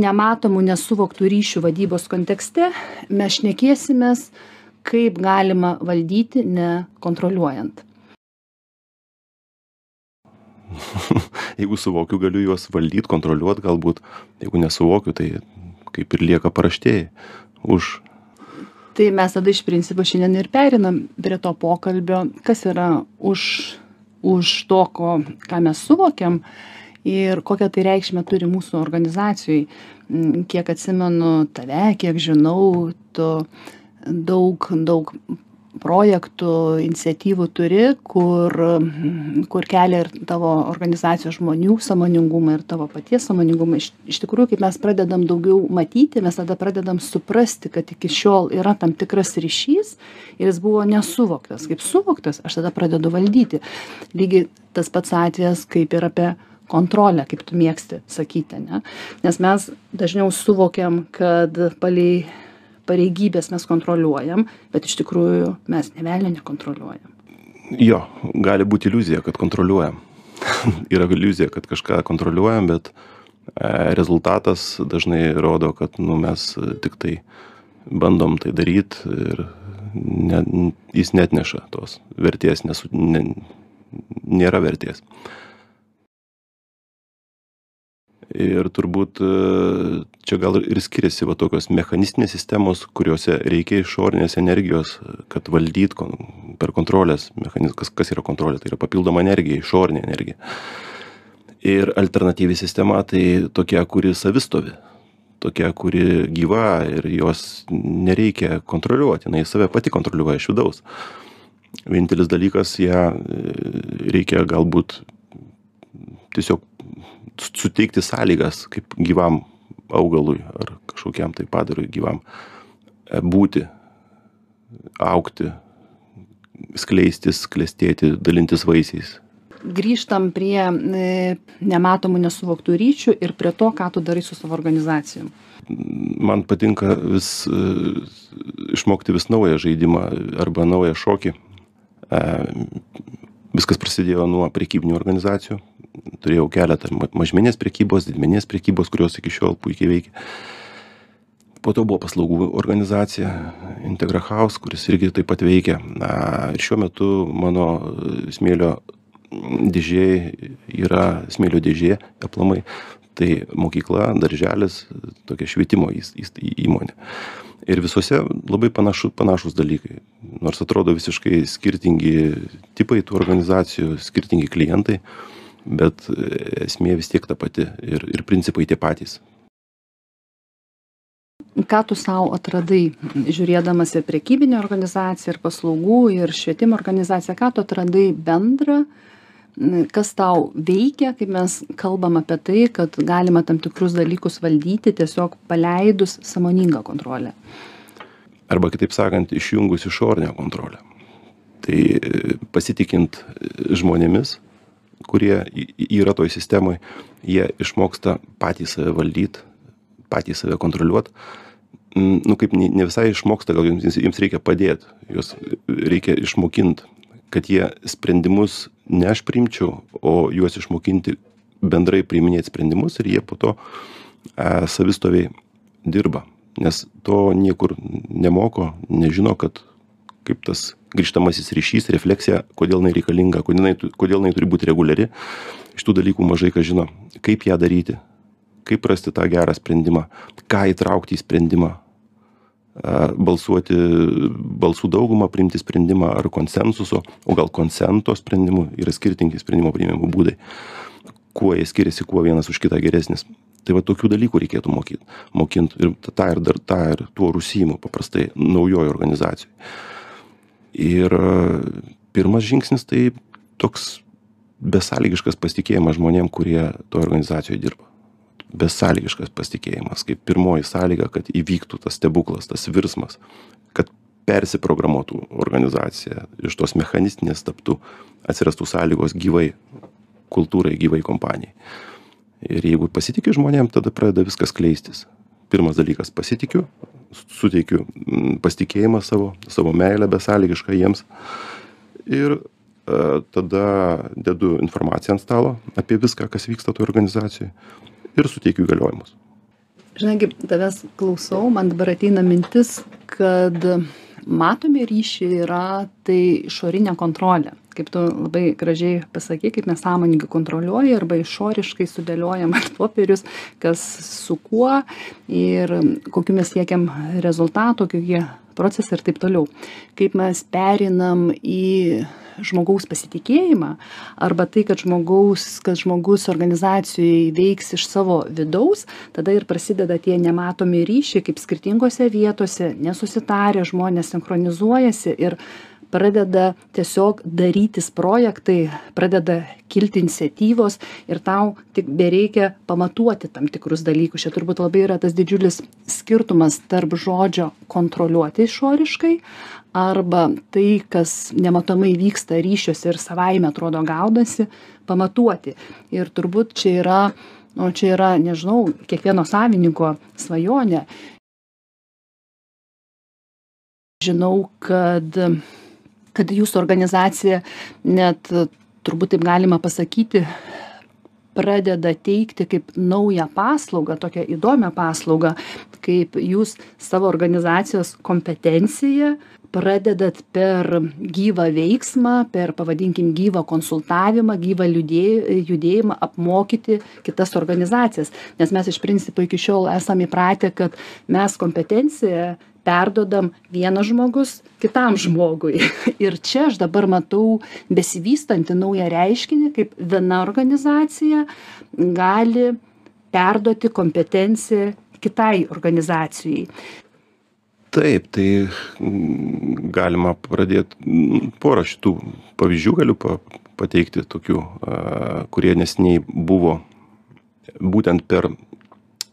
nematomų nesuvoktų ryšių vadybos kontekste mes šnekėsimės kaip galima valdyti nekontroliuojant. Jeigu suvokiu galiu juos valdyt kontroliuot galbūt. Jeigu nesuvokiu tai kaip ir lieka paraštėj už. Tai mes tada iš principo šiandien ir pereinam prie to pokalbio. Kas yra už už to ko ką mes suvokiam ir kokią tai reikšmę turi mūsų organizacijoj kiek atsimenu tave kiek žinau tu daug daug projektų iniciatyvų turi kur kur kelia ir tavo organizacijos žmonių sąmoningumą ir tavo paties sąmoningumą. Iš iš tikrųjų kaip mes pradedam daugiau matyti mes tada pradedam suprasti kad iki šiol yra tam tikras ryšys ir jis buvo nesuvoktas. Kaip suvoktas aš tada pradedu valdyti. Lygiai tas pats atvejis kaip ir apie kontrolę kaip tu mėgsti sakyti ane nes mes dažniau suvokiam kad palei pareigybes mes kontroliuojam bet iš tikrųjų mes nė velnio nekontroliuojam. Jo gali būt iliuzija kad kontroliuojam. Yra iliuzija kad kažką kontroliuojam bet e, rezultatas dažnai rodo kad nu mes tiktai bandom tai daryt ir ne, jis netneša tos vertės, nesu, ne, nėra vertės ir turbūt e, čia gal ir skiriasi va tokios mechanistinės sistemos kuriose reikia išorinės energijos kad valdyt kon per kontrolės mechanizmą kas kas yra kontrolė tai yra papildoma energija išorinė energija. Ir alternatyvi sistema tai tokia kuri savistovi tokia kuri gyva ir jos nereikia kontroliuot jinai save pati kontroliuoja iš vidaus. Vienintelis dalykas ją e, reikia galbūt tiesiog suteikti sąlygas kaip gyvam augalui ar kažkokiam tai padarui gyvam e, būti, aukti, skleistis, klestėti, dalintis vaisiais. Grįžtam prie e, nematomų nesuvoktų ryšių ir prie to, ką tu darai su savo organizacijom. Man patinka vis e, išmokti vis naują žaidimą arba naują šokį. Viskas prasidėjo nuo prekybinių organizacijų, turėjau keletą mažmeninės prekybos didmeninės prekybos kurios iki šiol puikiai veikia. Po to buvo paslaugų organizacija integra haus kuris irgi taip pat veikia. Na ir šiuo metu mano smėlio dėžėj yra smėlio dėžė aplamai tai mokykla darželis tokia švietimo įmonė ir visuose labai panašu panašūs dalykai nors atrodo visiškai skirtingi tipai tų organizacijų skirtingi klientai bet esmė vis tiek ta pati ir, ir principai tie patys. Ką tu savo atradai, žiūrėdamas ir prekybinę organizaciją, ir paslaugų, ir švietimo organizaciją, ką tu atradai bendrą, kas tau veikia, kaip mes kalbam apie tai, kad galima tam tikrus dalykus valdyti tiesiog paleidus samoningą kontrolę. Arba kitaip sakant, išjungus išorinę kontrolę. Tai pasitikint žmonėmis, kurie yra toj sistemoj, jie išmoksta patys save valdyt, patys save kontroliuot. Nu, kaip ne visai išmoksta, gal jums, jums reikia padėti, juos reikia išmokinti, kad jie sprendimus ne aš priimčiau, o juos išmokinti bendrai priiminėti sprendimus ir jie po to e, savistoviai dirba. Nes to niekur nemoko, nežino, kad kaip tas grįžtamasis ryšys, refleksija, kodėl jinai reikalinga, kodėl jinai, kodėl jinai turi būti reguliari. Iš tų dalykų mažai ką žino. Kaip ją daryti, kaip rasti tą gerą sprendimą, ką įtraukti į sprendimą, balsuoti balsų daugumą, priimti sprendimą ar konsensuso, o gal konsento sprendimu yra skirtingi sprendimo priimimo būdai. Kuo jie skiriasi, kuo vienas už kitą geresnis. Tai va tokių dalykų reikėtų mokyti. Mokint ir tą ir dar tą ir tuo užsijimu paprastai naujojo organizacijoje ir pirmas žingsnis tai toks besąlygiškas pasitikėjimas žmonėm, kurie toje organizacijoje dirba. Besąlygiškas pasitikėjimas, kaip pirmoji sąlyga, kad įvyktų tas stebuklas, tas virsmas, kad persiprogramuotų organizacija, iš tos mechanistinės taptų, atsirastų sąlygos gyvai kultūrai, gyvai kompanijai. Ir jeigu pasitikiu žmonėm, tada pradeda viskas kleistis. Pirmas dalykas - pasitikiu, suteikiu mm, pasitikėjimą savo, savo meilę besąlygišką jiems. Ir e, tada dedu informaciją ant stalo apie viską, kas vyksta toje organizacijoje ir suteikiu įgaliojimus. žinai tavęs klausau man dabar ateina mintis kad matomi ryšiai yra tai išorinė kontrolė kaip tu labai gražiai pasakei kaip mes sąmoningai kontroliuoji arba išoriškai sudėliojam popierius kas su kuo ir kokių mes siekiam rezultatų kokie procesai ir taip toliau. Kaip mes pereinam į žmogaus pasitikėjimą arba tai kad žmogaus kad žmogus organizacijoj veiks iš savo vidaus tada ir prasideda tie nematomi ryšiai kaip skirtingose vietose nesusitarę žmonės sinchronizuojasi ir pradeda tiesiog darytis projektai pradeda kilti iniciatyvos ir tau tik bereikia pamatuoti tam tikrus dalykus. Čia turbūt labai yra tas didžiulis skirtumas tarp žodžio kontroliuoti išoriškai arba tai kas nematomai vyksta ryšiuose ir savaime atrodo gaunasi pamatuoti. Ir turbūt čia yra nu čia yra nežinau kiekvieno savininko svajonė. Žinau kad kad jūsų organizacija net turbūt taip galima pasakyti pradeda teikti kaip naują paslaugą tokią įdomią paslaugą kaip jūs savo organizacijos kompetenciją pradedat per gyvą veiksmą per pavadinkim gyvą konsultavimą gyvą liūdė judėjimą apmokyti kitas organizacijas. Nes mes iš principo iki šiol esam įpratę kad mes kompetenciją perduodam vienas žmogus kitam žmogui. Ir čia aš dabar matau besivystantį naują reiškinį kaip viena organizacija gali perduoti kompetenciją kitai organizacijai? Taip tai mm, galima pradėt mm, porą šitų pavyzdžių galiu pa pateikti tokių kurie neseniai buvo būtent per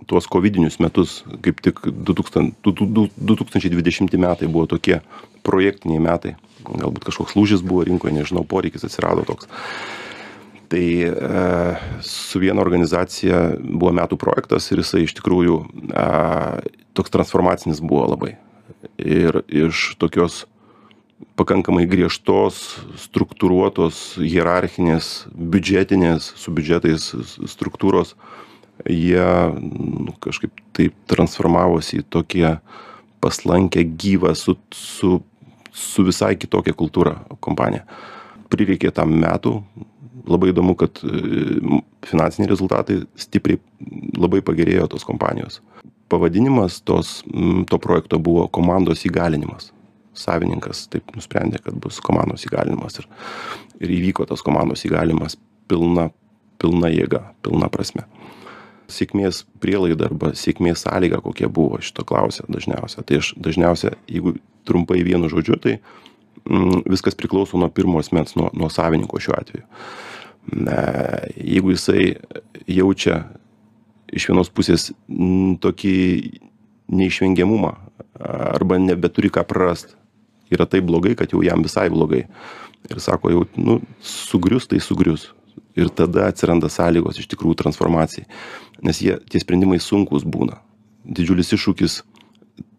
tuos kovidinius metus kaip tik du tūkstan du du du du tūkstančiai dvidešimti metai buvo tokie projektiniai metai. Galbūt kažkoks lūžis buvo rinkoj nežinau poreikis atsirado toks tai e, su viena organizacija buvo metų projektas ir jisai iš tikrųjų a, toks transformacinis buvo labai ir iš tokios pakankamai griežtos struktūruotos hierarchinės biudžetinės su biudžetais struktūros jie nu, kažkaip taip transformavosi į tokią paslankę, gyvą, su, su, su visai kitokia kultūra kompanija. Prireikė tam metų. Labai įdomu, kad e, finansiniai rezultatai stipriai labai pagerėjo tos kompanijos. Pavadinimas tos, to projekto buvo komandos įgalinimas. Savininkas taip nusprendė, kad bus komandos įgalinimas ir, ir įvyko tas komandos įgalinimas pilna, pilna jėga, pilna prasme sėkmės prielaida arba sėkmės sąlyga kokia buvo šito klausia dažniausia tai aš dažniausia jeigu trumpai vienu žodžiu tai viskas priklauso nuo pirmo asmens nuo nuo savininko šiuo atveju. Jeigu jisai jaučia iš vienos pusės mm, tokį neišvengiamumą arba nebeturi ką prarast yra taip blogai kad jau jam visai blogai. Ir sako jau nu sugrius tai sugrius. Ir tada atsiranda sąlygos iš tikrųjų transformacijai. Nes jie tie sprendimai sunkūs būna. Didžiulis iššūkis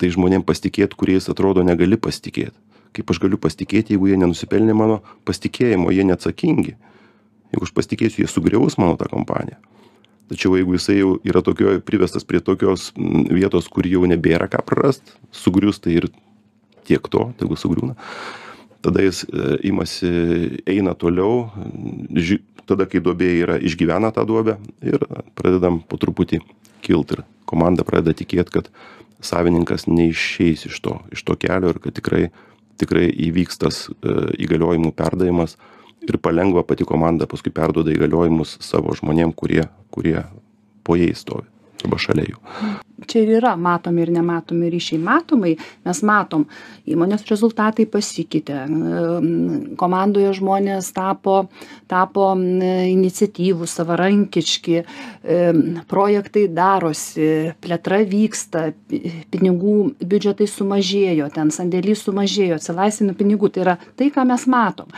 tai žmonėm pasitikėt kuriais atrodo negali pasitikėt kaip aš galiu pasitikėt jeigu jie nenusipelnė mano pasitikėjimo jie neatsakingi. Jeigu aš pasitikėsiu jie sugriaus mano tą kompaniją. Tačiau jeigu jisai jau yra tokioj privestas prie tokios vietos kur jau nebėra ką prarast sugrius tai ir tiek to tegu sugriūna. Tada jis e, imasi eina toliau ži tada kai duobė yra išgyvena tą duobę ir pradedam po truputį kilt ir komanda pradeda tikėt kad savininkas neišeis iš to iš to kelio ir kad tikrai tikrai įvyks tas e, įgaliojimų perdavimas ir palengva pati komanda paskui perduoda įgaliojimus savo žmonėm kurie kurie po jais stovi arba šalia jų. Čia ir yra matomi ir nematomi ryšiai. Matomai mes matom įmonės rezultatai pasikeitė komandoje žmonės tapo tapo iniciatyvūs savarankiški projektai darosi plėtra vyksta pinigų biudžetai sumažėjo ten sandėlys sumažėjo atsilaisvino pinigų. Tai yra tai ką mes matom.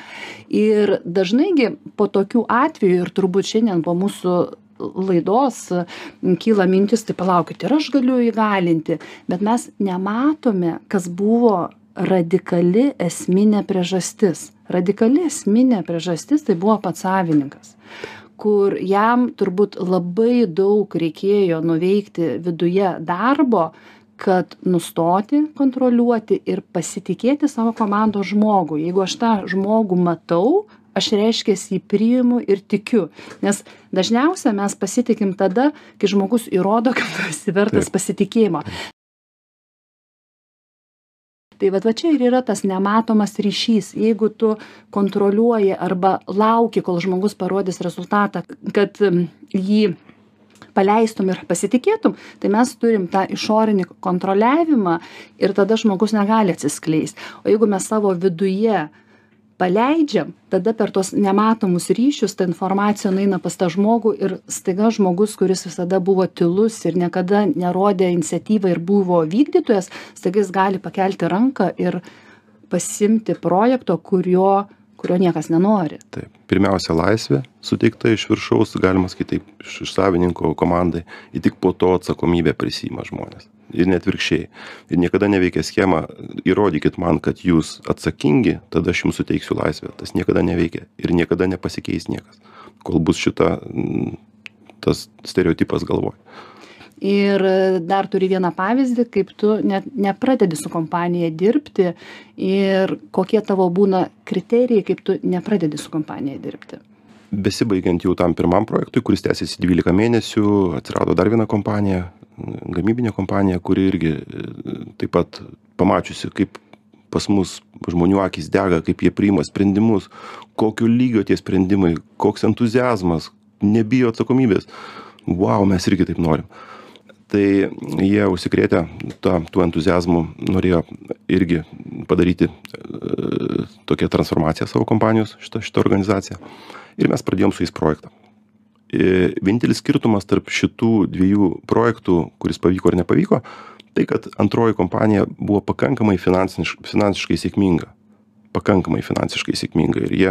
Ir dažnai gi po tokių atvejų ir turbūt šiandien po mūsų laidos kyla mintis tai palaukit ir aš galiu įgalinti. Bet mes nematome kas buvo radikali esminė priežastis. Radikali esminė priežastis tai buvo pats savininkas kur jam turbūt labai daug reikėjo nuveikti viduje darbo kad nustoti kontroliuoti ir pasitikėti savo komandos žmogų jeigu aš tą žmogų matau aš reiškias jį priimu ir tikiu. Nes dažniausia mes pasitikim tada kai žmogus įrodo kad tu esi vertas pasitikėjimo. Tai vat va čia ir yra tas nematomas ryšys. Jeigu tu kontroliuoji arba lauki kol žmogus parodys rezultatą kad jį paleistum ir pasitikėtum tai mes turim tą išorinį kontroliavimą ir tada žmogus negali atsiskleist o jeigu mes savo viduje paleidžiam tada per tuos nematomus ryšius ta informacija nueina pas tą žmogų ir staiga žmogus kuris visada buvo tylus ir niekada nerodė iniciatyvą ir buvo vykdytojas staiga jis gali pakelti ranką ir pasiimti projekto kurio kurio niekas nenori. Taip. Pirmiausia, laisvė suteikta iš viršaus, galima sakyti iš, iš savininko komandai, ir tik po to atsakomybę prisima žmonės. Ir net virkščiai. Ir niekada neveikia schema, įrodykit man, kad jūs atsakingi, tada aš jums suteiksiu laisvę. Tas niekada neveikia ir niekada nepasikeis niekas, kol bus šita, tas stereotipas galvoje ir dar turi vieną pavyzdį kaip tu net nepradedi su kompanija dirbti ir kokie tavo būna kriterijai kaip tu nepradedi su kompanija dirbti. Besibaigiant jau tam pirmam projektui kuris tęsėsi dvylika mėnesių atsirado dar viena kompanija gamybinė kompanija kuri irgi taip pat pamačiusi kaip pas mus žmonių akys dega kaip jie priima sprendimus kokio lygio tie sprendimai koks entuziazmas nebijo atsakomybės. Vau mes irgi taip norim tai jie užsikrėtę ta tuo entuziazmu norėjo irgi padaryti e, tokią transformaciją savo kompanijos šita šita organizacija ir mes pradėjom su jais projektą. E, vienintelis skirtumas tarp šitų dviejų projektų kuris pavyko ar nepavyko tai kad antroji kompanija buvo pakankamai finansiniš finansiškai sėkminga. Pakankamai finansiškai sėkminga. Ir jie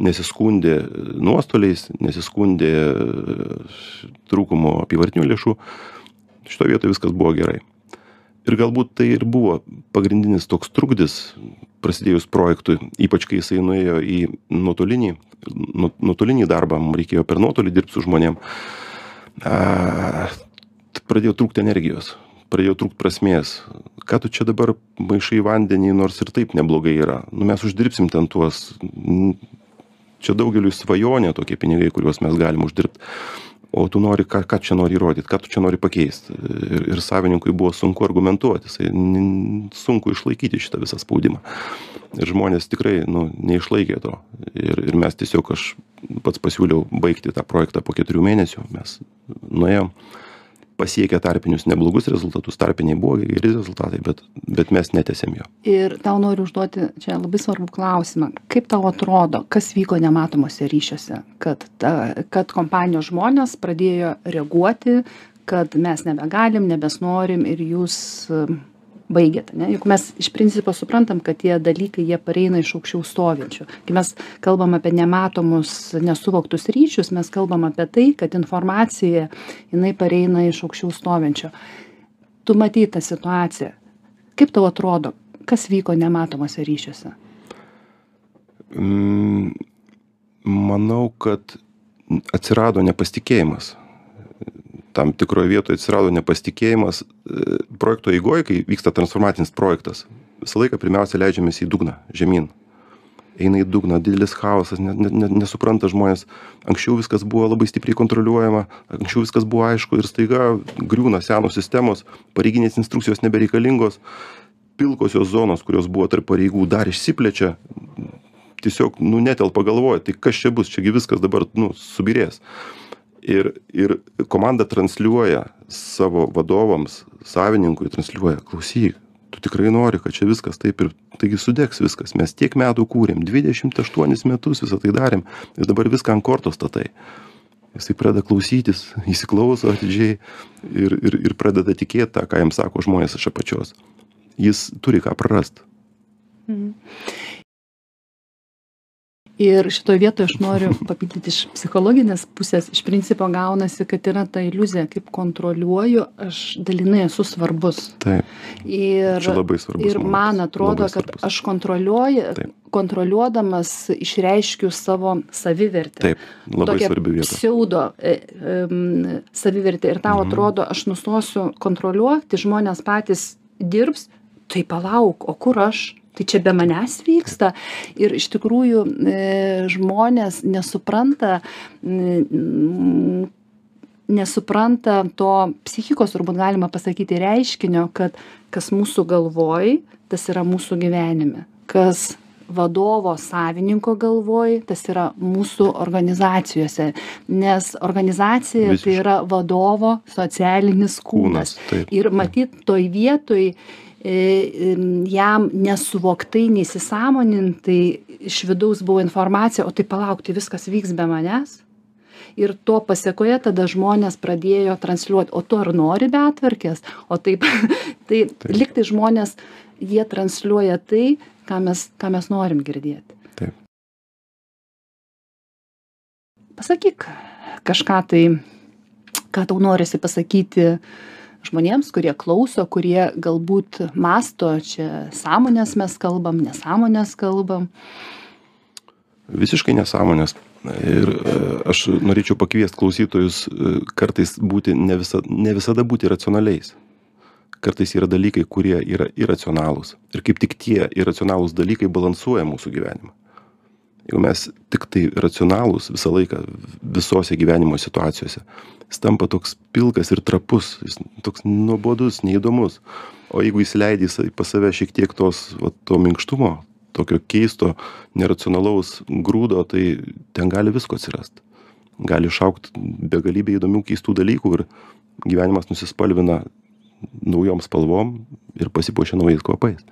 nesiskundė nuostoliais nesiskundė trūkumu apyvartinių lėšų šitoj vietoj viskas buvo gerai. Ir galbūt tai ir buvo pagrindinis toks trukdis prasidėjus projektui, ypač kai jisai nuėjo į nuotolinį, nu, nuotolinį darbą, mums reikėjo per nuotolį dirbti su žmonėm, a, pradėjo trūkti energijos, pradėjo trūkti prasmės. Ką tu čia dabar maišai vandenį, nors ir taip neblogai yra. Nu, mes uždirbsim ten tuos, čia daugeliu svajonė tokie pinigai, kuriuos mes galim uždirbti o tu nori ką ką čia nori įrodyt ką tu čia nori pakeist. Ir ir savininkui buvo sunku argumentuot jisai sunku išlaikyti šitą visą spaudimą. Ir žmonės tikrai nu neišlaikė to. Ir ir mes tiesiog aš pats pasiūliau baigti tą projektą po keturių mėnesių mes nuėjom pasiekė tarpinius neblogus rezultatus tarpiniai buvo geri rezultatai bet bet mes netęsėm jo. Ir tau noriu užduoti čia labai svarbų klausimą. Kaip tau atrodo kas vyko nematomuose ryšiuose kad ta kad kompanijos žmonės pradėjo reaguoti kad mes nebegalim nebesnorim ir jūs baigiat ane? Juk mes iš principo suprantam kad tie dalykai jie pareina iš aukščiau stovinčių. Kai mes kalbam apie nematomus nesuvoktus ryšius mes kalbam apie tai kad informacija jinai pareina iš aukščiau stovinčio tu matei tą situaciją. Kaip tau atrodo kas vyko nematomuose ryšiuose? Mm, manau kad atsirado nepasitikėjimas tam tikroj vietoj atsirado nepasitikėjimas e, projekto eigoj kai vyksta transformacinis projektas. Visą laiką pirmiausia leidžiamės į dugną žemyn. Eina į dugną didelis chaosas ne ne ne nesupranta žmonės. Anksčiau viskas buvo labai stipriai kontroliuojama anksčiau viskas buvo aišku ir staiga griūna senos sistemos pareiginės instrukcijos nebereikalingos pilkosios zonos kurios buvo tarp pareigų dar išsiplečia. Tiesiog nu netelpa galvoj tai kas čia bus čia gi viskas dabar nu subyrės. Ir ir komanda transliuoja savo vadovams savininkui transliuoja klausyk tu tikrai nori kad čia viskas taip ir taigi sudegs viskas. Mes tiek metų kūrėm dvidešimt aštuonis metus visa tai darėm ir dabar viską ant kortos statai. Jisai pradeda klausytis įsiklauso atidžiai ir ir ir pradeda tikėt tą ką jam sako žmonės iš apačios. Jis turi ką prarast. Mhm. Ir šitoj vietoj aš noriu papildyti iš psichologinės pusės iš principo gaunasi kad yra ta iliuzija kaip kontroliuoju aš dalinai esu svarbus Taip. ir Čia labai svarbus ir man atrodo kad aš kontroliuoju Taip. kontroliuodamas išreiškiu savo savivertę Taip, labai tokią svarbi vieta. pseudo e, em, savivertę ir tau Mhm. atrodo aš nustosiu kontroliuoti žmonės patys dirbs tai palauk o kur aš tai čia be manęs vyksta ir iš tikrųjų e, žmonės nesupranta nesupranta to psichikos turbūt galima pasakyti reiškinio kad kas mūsų galvoj tas yra mūsų gyvenime kas vadovo savininko galvoj tas yra mūsų organizacijose nes organizacija tai Visiškai. yra vadovo socialinis kūnas Kūnas, taip. ir matyt toj vietoj jam nesuvoktai neįsisąmonintai iš vidaus buvo informacija o tai palauk tai viskas vyks be manęs. Ir to pasekoje tada žmonės pradėjo transliuot o tu ar nori betvarkės? O taip tai lyg tai žmonės jie transliuoja tai ką mes ką mes norim girdėti. Taip. pasakyk kažką tai ką tau norisi pasakyti žmonėms kurie klauso kurie galbūt mąsto čia sąmones mes kalbam nesąmones kalbam Visiškai nesąmonės. Ir e, aš norėčiau pakviesti klausytojus e, kartais būti ne, visa, ne visada būti racionaliais. Kartais yra dalykai, kurie yra iracionalūs. Ir kaip tik tie iracionalūs dalykai balansuoja mūsų gyvenimą. Jeigu mes tik tai racionalūs visą laiką visose gyvenimo situacijose, jis tampa toks pilkas ir trapus, jis toks nuobodus, neįdomus. O jeigu įsileidai sa- pas save šiek tiek tos, va, to minkštumo, tokio keisto, neracionalaus grūdo, tai ten gali visko atsirasti. Gali išaukti begalybė įdomių keistų dalykų ir gyvenimas nusispalvina naujom spalvom ir pasipuošia naujais kvapais.